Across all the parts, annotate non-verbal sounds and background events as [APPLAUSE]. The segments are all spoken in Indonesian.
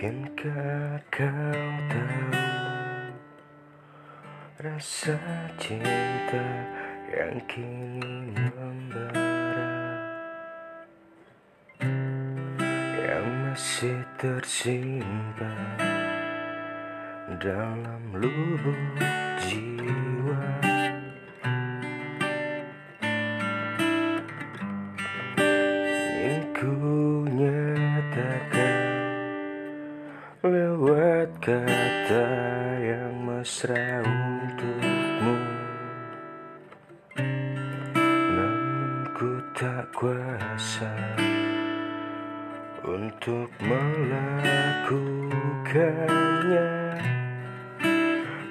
Mungkinkah kau tahu Rasa cinta yang kini membara? Yang masih tersimpan Dalam lubuk jiwa mesra untukmu. Namun ku tak kuasa Untuk melakukannya.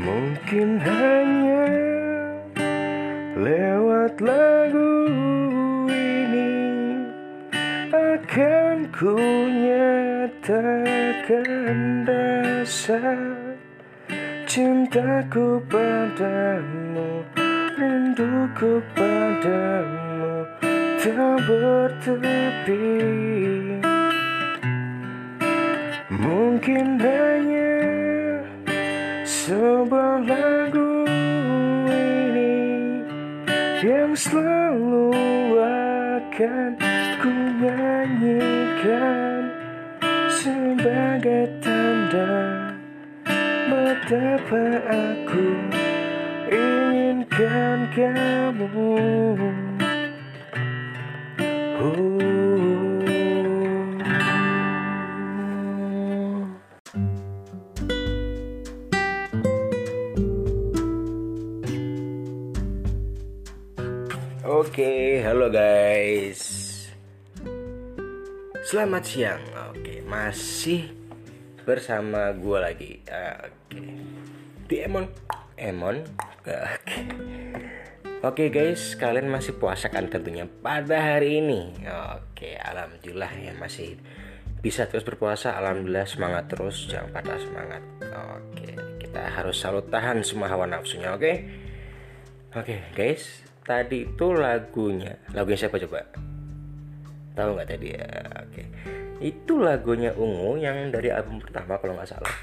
Mungkin hanya lewat lagu ini akan ku nyatakan rasa cintaku padamu rinduku padamu tak bertepi. Mungkin hanya sebuah lagu ini yang selalu akan ku nyanyikan sebagai tanda betapa aku inginkan kamu. Oh. Oke, halo guys. Selamat siang. Oke, masih bersama gue lagi. Oke. Di Emon. Emon. Oke. Oke guys, kalian masih puasa kan tentunya pada hari ini. Oke, alhamdulillah ya masih bisa terus berpuasa. Alhamdulillah semangat terus, jangan patah semangat. Oke, kita harus selalu tahan semua hawa nafsunya, oke? Oke guys, tadi itu lagunya Lagunya siapa coba? Tahu nggak tadi ya? Oke Itu lagunya Ungu yang dari album pertama kalau nggak salah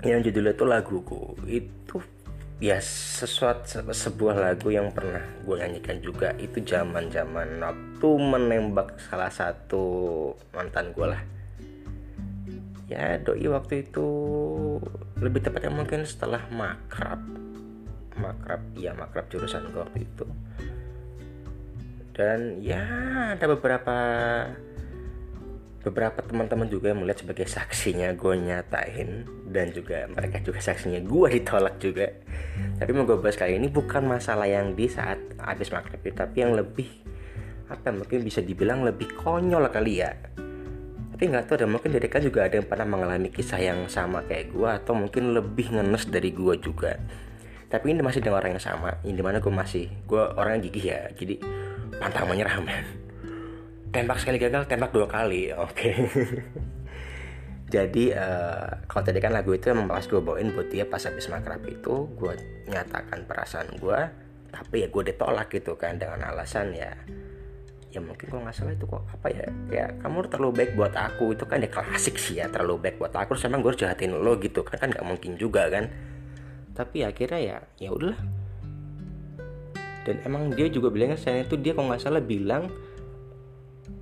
Yang judulnya itu Laguku. Itu ya sesuatu sebuah lagu yang pernah gue nyanyikan juga. Itu zaman zaman waktu menembak salah satu mantan gue lah. Ya doi waktu itu lebih tepatnya mungkin setelah makrab. Makrab ya makrab jurusan gue waktu itu. Dan ya ada beberapa beberapa teman-teman juga yang melihat sebagai saksinya gue nyatain dan juga mereka juga saksinya gue ditolak juga. Tapi mau gue bahas kali ini bukan masalah yang di saat habis itu tapi yang lebih apa mungkin bisa dibilang lebih konyol kali ya. Tapi nggak tahu ada mungkin dari kan juga ada yang pernah mengalami kisah yang sama kayak gue atau mungkin lebih ngenes dari gue juga. Tapi ini masih dengan orang yang sama ini di mana gue masih gue orang yang gigih ya jadi pantang menyerah men tembak sekali gagal tembak dua kali [LAUGHS] oke okay. jadi uh, kalau tadi kan lagu itu emang pas gue bawain buat dia pas habis makrab itu gue nyatakan perasaan gue tapi ya gue ditolak gitu kan dengan alasan ya ya mungkin kalau nggak salah itu kok apa ya ya kamu terlalu baik buat aku itu kan ya klasik sih ya terlalu baik buat aku terus emang gue harus jahatin lo gitu kan kan nggak mungkin juga kan tapi akhirnya ya ya udahlah dan emang dia juga bilangnya saya itu dia kalau nggak salah bilang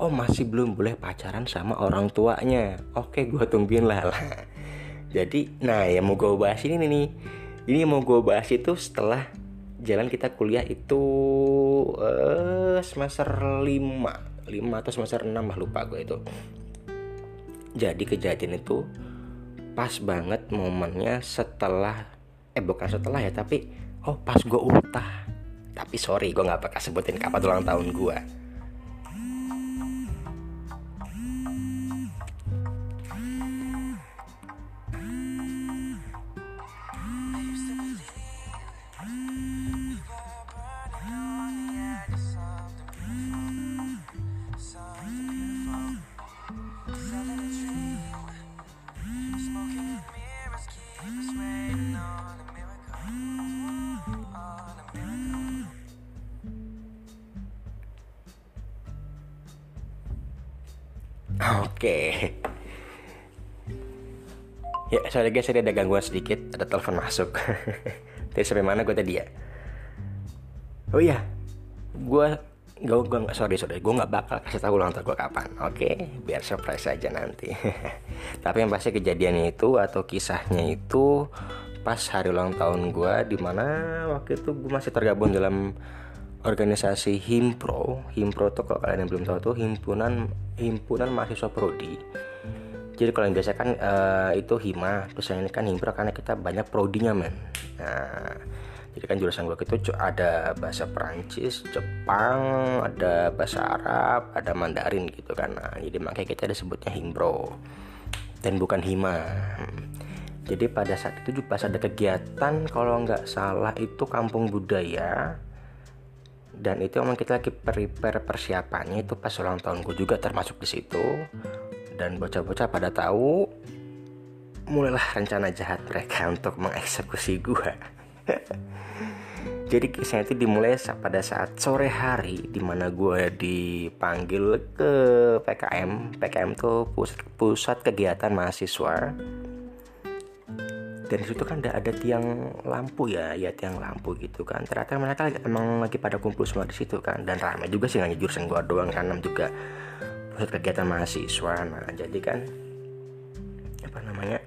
oh masih belum boleh pacaran sama orang tuanya. Oke gue tungguin lah. Lah [LAUGHS] jadi nah yang mau gue bahas ini nih. Ini mau gue bahas itu setelah jalan kita kuliah itu uh, semester 5 5 atau semester 6 lah lupa gue itu. Jadi kejadian itu pas banget momennya setelah eh bukan setelah ya tapi oh pas gue ultah tapi sorry gue nggak bakal sebutin kapan ulang tahun gue Oke. Ya, sorry guys, ada gangguan sedikit, ada telepon masuk. [LAUGHS] Tadi sampai mana gue tadi ya? Oh iya, gue gue gue sorry sorry gue nggak bakal kasih tahu ulang tahun gue kapan oke okay? biar surprise aja nanti [LAUGHS] tapi yang pasti kejadian itu atau kisahnya itu pas hari ulang tahun gue di mana waktu itu gue masih tergabung dalam organisasi Himpro Himpro tuh kalau kalian yang belum tahu tuh himpunan himpunan mahasiswa prodi jadi kalau yang biasa kan uh, itu hima terus yang ini kan himpro karena kita banyak prodinya men nah jadi kan jurusan gue itu ada bahasa Perancis, Jepang, ada bahasa Arab, ada Mandarin gitu kan. Nah, jadi makanya kita disebutnya himbro dan bukan hima. Jadi pada saat itu juga pas ada kegiatan kalau nggak salah itu kampung budaya dan itu memang kita lagi prepare persiapannya itu pas ulang tahun gue juga termasuk di situ. Dan bocah-bocah pada tahu mulailah rencana jahat mereka untuk mengeksekusi gue [LAUGHS] jadi kisah itu dimulai pada saat sore hari di mana gue dipanggil ke PKM PKM tuh pusat, pusat kegiatan mahasiswa dan di situ kan ada ada tiang lampu ya ya tiang lampu gitu kan. Ternyata mereka emang lagi pada kumpul semua di situ kan. Dan ramai juga sih nggak jurusan gue doang kan. Juga pusat kegiatan mahasiswa. Nah jadi kan apa namanya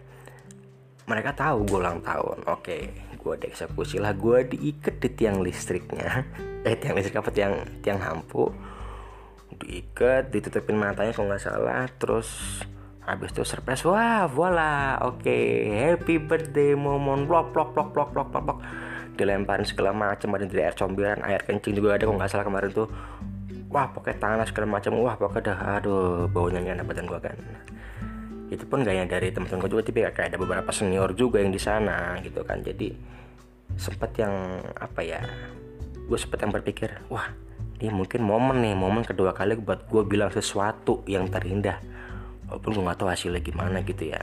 mereka tahu gue ulang tahun. Oke gue dieksekusi lah. Gue diikat di tiang listriknya. [LAUGHS] Eh tiang listrik apa? Tiang tiang lampu. Diikat ditutupin matanya kalau nggak salah. Terus habis itu surprise wah voila oke okay. happy birthday momon. Blok blok blok blok blok blok blok dilemparin segala macam ada dari air comberan air kencing juga ada kalau nggak salah kemarin tuh. Wah pokoknya tanah segala macam wah pokoknya dah aduh baunya enak badan gua kan. Itu pun gak yang dari teman-teman gue juga tapi kayak ada beberapa senior juga yang di sana gitu kan. Jadi sempat yang apa ya gue sempat yang berpikir wah ini mungkin momen nih momen kedua kali buat gue bilang sesuatu yang terindah walaupun gue gak tahu hasilnya gimana gitu ya.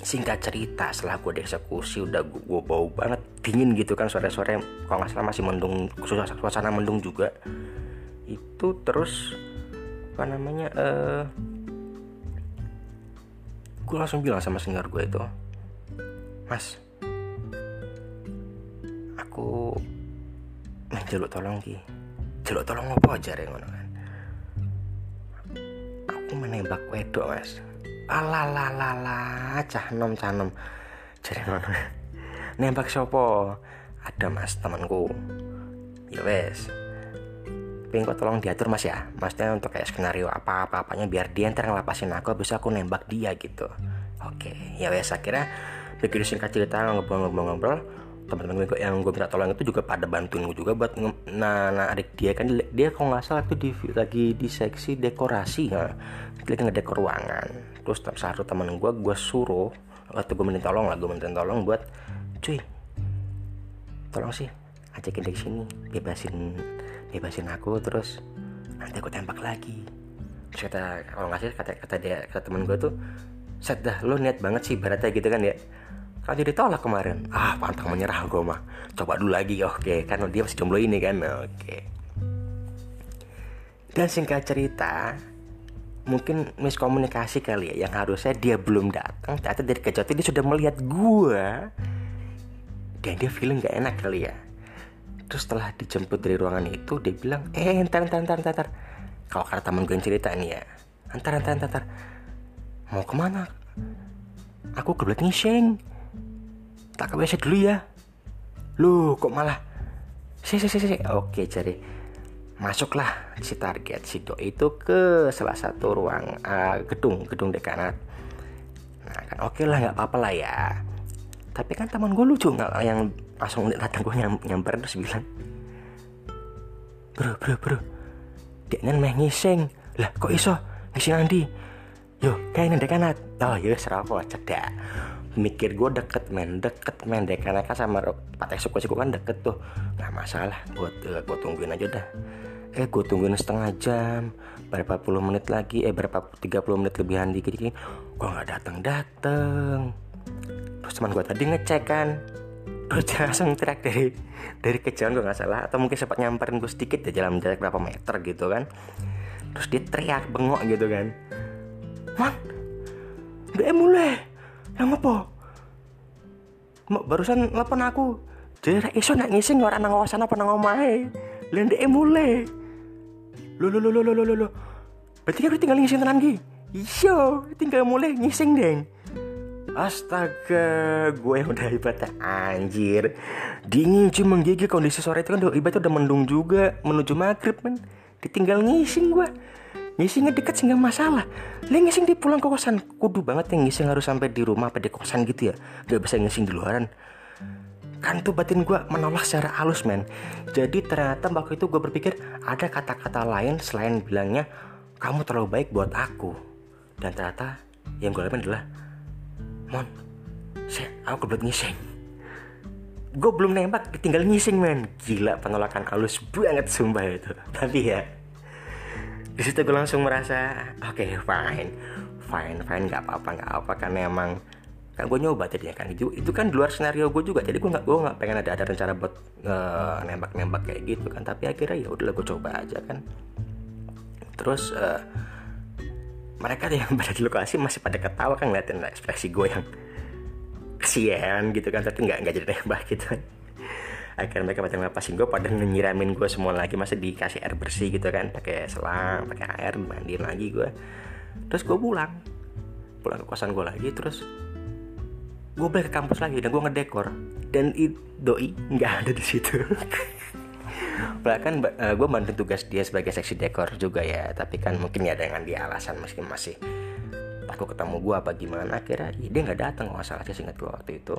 Singkat cerita setelah gue dieksekusi udah gue, gue bau banget. Dingin gitu kan sore-sore. Kalau nggak salah masih mendung suasana mendung juga. Itu terus apa namanya uh, gue langsung bilang sama senior gue itu mas aku main jaluk tolong ki. Jaluk tolong apa aja ya ngono kan aku menembak wedok mas. Alalalala cah nom cah nom jadi ngono. Nembak sopo ada mas temanku. Ya wes. Pengen kok tolong diatur mas ya? Maksudnya untuk kayak skenario apa apa apanya biar dia ntar ngelapasin aku bisa aku nembak dia gitu. Oke ya wes. Akhirnya begitu singkat cerita ngobrol-ngobrol-ngobrol teman-teman gue yang gue minta tolong itu juga pada bantuin gue juga buat nah, nah adik dia kan dia kalau nggak salah tuh di, lagi di seksi dekorasi dia lagi ngedekor ruangan. Terus satu teman gue gue suruh waktu gue minta tolong lah gue minta tolong buat cuy tolong sih ajakin dari sini bebasin bebasin aku terus nanti aku tembak lagi. Terus kata kalau nggak sih kata kata dia kata temen gue tuh set dah lo niat banget sih baratnya gitu kan ya kan jadi tolak kemarin. Ah pantang menyerah gue mah. Coba dulu lagi oke. Kan dia masih jomblo ini kan oke. Dan singkat cerita mungkin miskomunikasi kali ya yang harusnya dia belum datang ternyata dari kejauhan dia sudah melihat gue dan dia feeling gak enak kali ya. Terus setelah dijemput dari ruangan itu dia bilang eh entar entar entar entar, kalau kata temen gue yang cerita nih ya entar entar entar, entar. mau ke mana? Aku kebelet ngising tak ke WC dulu ya. Lu kok malah? Si si si si oke jadi masuklah si target si do itu ke salah satu ruang uh, gedung gedung dekanat. Nah kan oke lah nggak apa-apa lah ya. Tapi kan teman gue lucu nggak yang langsung datang gue nyam, nyamper terus bilang bro bro bro. Dia meh ngising. Lah kok iso? Ngising andi yo kayak neng dekanat. Oh yo serapo cedak mikir gue deket men. Deket men. Dekanat kan sama pak eksekusi gue kan deket tuh. Nggak masalah. Gue gue tungguin aja dah. Eh gue tungguin setengah jam. Berapa puluh menit lagi? Eh berapa 30 menit lebihan dikit dikit. Gue nggak datang dateng. Terus teman gue tadi ngecek kan. Terus dia langsung teriak dari dari kejauhan gue nggak salah. Atau mungkin sempat nyamperin gue sedikit ya jalan jarak berapa meter gitu kan. Terus dia teriak bengok gitu kan. Man udah mulai Lah ngopo? Mbak barusan telepon aku. Jadi iso nak ngising ora nang kawasan apa nang omahe. Lah ndek mulai. Lo lo lo lo lo lo lo. Berarti kan tinggal ngising tenan ki. Iya, tinggal mulai ngising deng. Astaga, gue udah hebat anjir. Dingin cuy menggigil kondisi sore itu kan udah ibadah udah mendung juga menuju maghrib man. Ditinggal ngising gue. Ngisingnya deket sehingga masalah. Lah ngising di pulang ke kosan. Kudu banget yang ngising harus sampai di rumah apa di kosan gitu ya. Gak bisa ngising di luaran. Kan tuh batin gue menolak secara halus men. Jadi ternyata waktu itu gue berpikir ada kata-kata lain selain bilangnya kamu terlalu baik buat aku. Dan ternyata yang gue lakukan adalah Mon, saya aku kebelet ngising. Gue belum nembak, tinggal ngising men. Gila penolakan halus banget sumpah itu. Tapi ya, di situ gue langsung merasa oke okay, fine. Fine fine. Nggak apa-apa nggak apa karena emang kan gue nyoba tadi ya kan. Itu itu kan luar skenario gue juga. Jadi gue nggak gue nggak pengen ada ada rencana buat uh, nembak nembak kayak gitu kan. Tapi akhirnya ya udahlah gue coba aja kan. Terus uh, mereka yang [LAUGHS] pada di lokasi masih pada ketawa kan ngeliatin ekspresi gue yang kesian gitu kan. Tapi nggak nggak jadi nembak gitu. kan akhirnya mereka pada ngapasin gue pada nyiramin gue semua lagi. Masih dikasih air bersih gitu kan pakai selang pakai air mandiin lagi gue terus gue pulang. Pulang ke kosan gue lagi terus gue balik ke kampus lagi dan gue ngedekor. Dan it, doi nggak ada di situ. Bahkan uh, gue bantu tugas dia sebagai seksi dekor juga ya. Tapi kan mungkin ya dengan dia alasan masih masih takut ketemu gue apa gimana. Akhirnya ya dia nggak datang nggak salah sih singkat gue waktu itu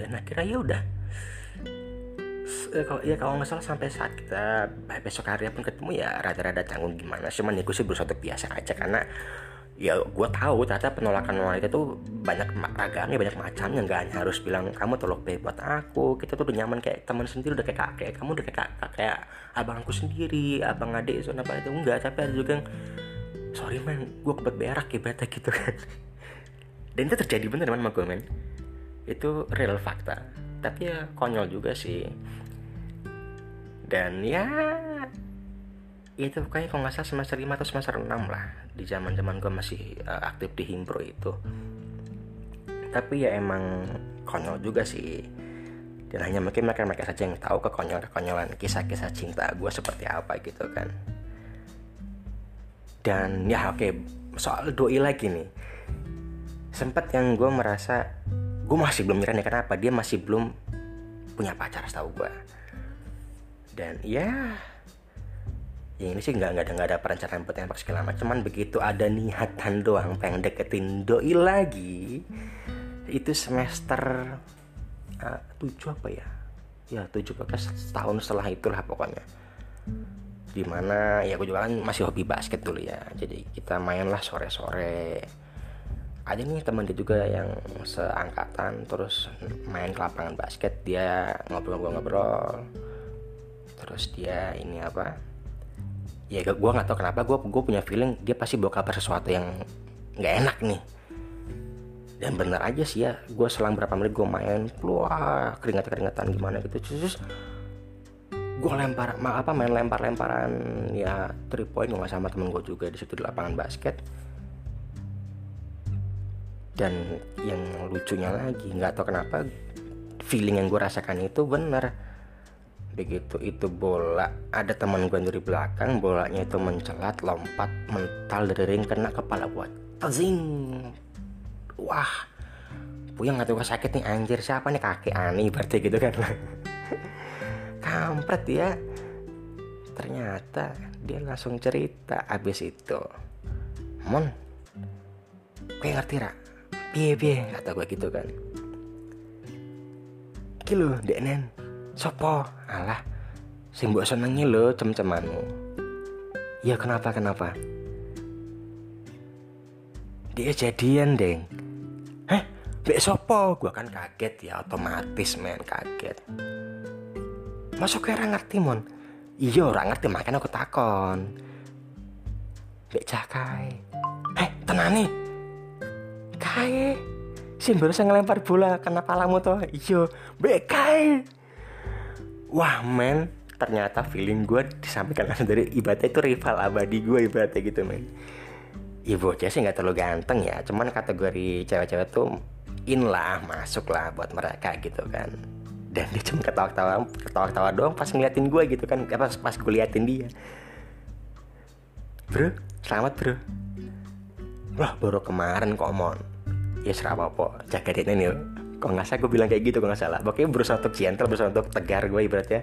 dan akhirnya ya udah. Kalau ya kalau nggak salah sampai saat kita besok hari pun ketemu ya rada-rada canggung gimana. Cuman ya gue sih berusaha biasa aja karena ya gue tahu ternyata penolakan wanita tuh banyak ragamnya banyak macamnya nggak hanya harus bilang kamu tolong baik buat aku. Kita tuh udah nyaman kayak teman sendiri udah kayak kakek kamu udah kayak kakak kayak abangku sendiri abang adik itu apa itu. Enggak tapi ada juga yang sorry man gue kebet berak ya gitu kan. [LAUGHS] Dan itu terjadi bener man sama gue man itu real fakta. Tapi ya konyol juga sih. Dan ya itu kayak kalau nggak salah semester 5 atau semester 6 lah. Di zaman zaman gue masih uh, aktif di himpro itu. Tapi ya emang konyol juga sih. Dan hanya mungkin mereka mereka saja yang tahu kekonyol kekonyolan kisah-kisah cinta gue seperti apa gitu kan. Dan ya oke okay, soal doi lagi nih. Sempat yang gue merasa gue masih belum nyerah nih kenapa? Dia masih belum punya pacar setahu gue dan ya ya ini sih nggak ada nggak ada perencanaan buat tembak segala macam. Cuman begitu ada niatan doang pengen deketin doi lagi itu semester uh, tujuh apa ya? Ya tujuh belas tahun setelah itulah pokoknya. Di mana ya gue juga kan masih hobi basket dulu ya. Jadi kita mainlah sore-sore ada nih teman dia juga yang seangkatan terus main ke lapangan basket dia ngobrol-ngobrol. Terus dia ini apa ya gue nggak tahu kenapa gue gue punya feeling dia pasti bawa kabar sesuatu yang nggak enak nih. Dan bener aja sih ya gue selang berapa menit gue main keluar keringat keringatan gimana gitu. Terus gue lempar apa main lempar lemparan ya three point nggak sama temen gue juga di situ di lapangan basket dan yang lucunya lagi nggak tahu kenapa feeling yang gue rasakan itu bener begitu itu bola ada teman gue dari belakang bolanya itu mencelat lompat mental dari ring kena kepala buat tazing! Wah puyeng nggak tahu sakit nih anjir siapa nih kakek aneh berarti gitu kan. [LAUGHS] Kampret ya. Ternyata dia langsung cerita abis itu mon gue ngerti rak piye piye kata gue gitu kan kilo denen Sopo? Alah, sing mbok senengi lo cem-cemanmu. Ya kenapa kenapa? Dia jadian, Deng. Heh, Bek sopo? Gua kan kaget ya, otomatis men kaget. Masuk kira ngerti, Mon? Iya, orang ngerti, makanya aku takon. Bek cakai. Eh, tenane. Kae. Sing barusan ngelempar bola kena palamu toh. Bek kae. Wah men ternyata feeling gue disampaikan langsung dari ibaratnya itu rival abadi gue ibaratnya gitu men. Ya bocah sih nggak terlalu ganteng ya. Cuman kategori cewek-cewek tuh in lah masuk lah buat mereka gitu kan. Dan dia cuma ketawa-ketawa ketawa-ketawa doang pas ngeliatin gue gitu kan. Pas pas gue liatin dia. Bro selamat bro. Wah baru kemarin kok mon ya serapa po jaga dia nih kok nggak salah gue bilang kayak gitu kok nggak salah. Pokoknya berusaha untuk gentle berusaha untuk tegar gue ibaratnya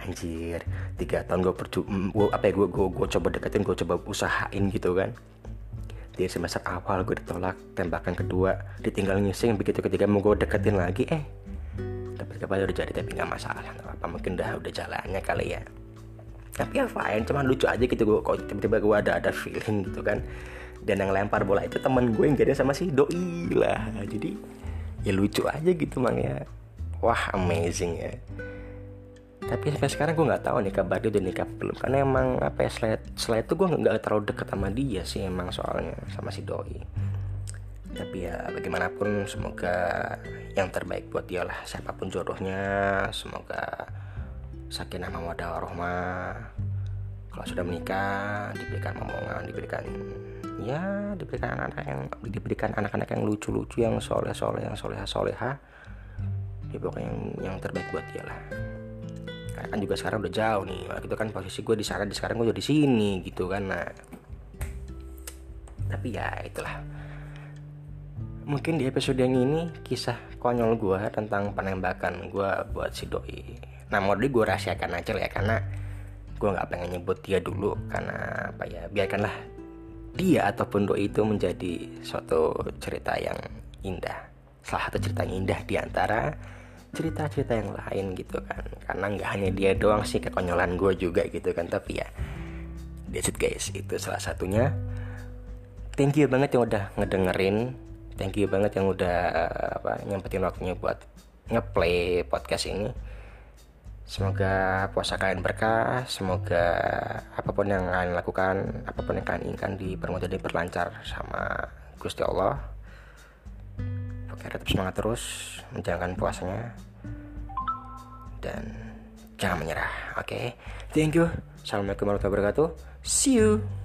anjir tiga tahun gue perju gue apa ya gue gue gue coba deketin gue coba usahain gitu kan. Di semester awal gue ditolak tembakan kedua ditinggal ngising begitu ketika mau gue deketin lagi eh. Dapat kabar udah jadi tapi nggak masalah apa mungkin udah udah jalannya kali ya. Tapi ya fine cuman lucu aja gitu gue kok tiba-tiba gue ada ada feeling gitu kan dan yang lempar bola itu teman gue yang jadi sama si doi lah. Jadi ya lucu aja gitu mang ya. Wah amazing ya. Tapi sampai sekarang gue nggak tahu nih kabar dia udah nikah belum. Karena emang apa ya selain selain itu gue nggak terlalu deket sama dia sih emang soalnya sama si doi. Tapi ya bagaimanapun semoga yang terbaik buat dia lah. Siapa pun jodohnya semoga sakinah mawaddah warahmah kalau sudah menikah diberikan momongan diberikan ya diberikan anak-anak yang diberikan anak-anak yang lucu-lucu yang soleh-soleh yang soleha-soleha. Ya pokoknya yang, yang terbaik buat dia lah. Kan juga sekarang udah jauh nih waktu itu kan posisi gue di sana di sekarang gue udah di sini gitu kan nah tapi ya itulah. Mungkin di episode yang ini kisah konyol gue tentang penembakan gue buat si doi. Nah mau gue rahasiakan aja lah ya karena gue nggak pengen nyebut dia dulu karena apa ya biarkanlah dia ataupun doi itu menjadi suatu cerita yang indah. Salah satu cerita yang indah di antara cerita-cerita yang lain gitu kan. Karena nggak hanya dia doang sih kekonyolan gue juga gitu kan. Tapi ya that's it guys. Itu salah satunya. Thank you banget yang udah ngedengerin. Thank you banget yang udah apa nyempetin waktunya buat ngeplay podcast ini semoga puasa kalian berkah semoga apa pun yang kalian lakukan apa pun yang kalian inginkan dipermudah diperlancar sama Gusti Allah Oke, tetap semangat terus menjalankan puasanya dan jangan menyerah. Oke, thank you. Assalamualaikum warahmatullahi wabarakatuh. See you.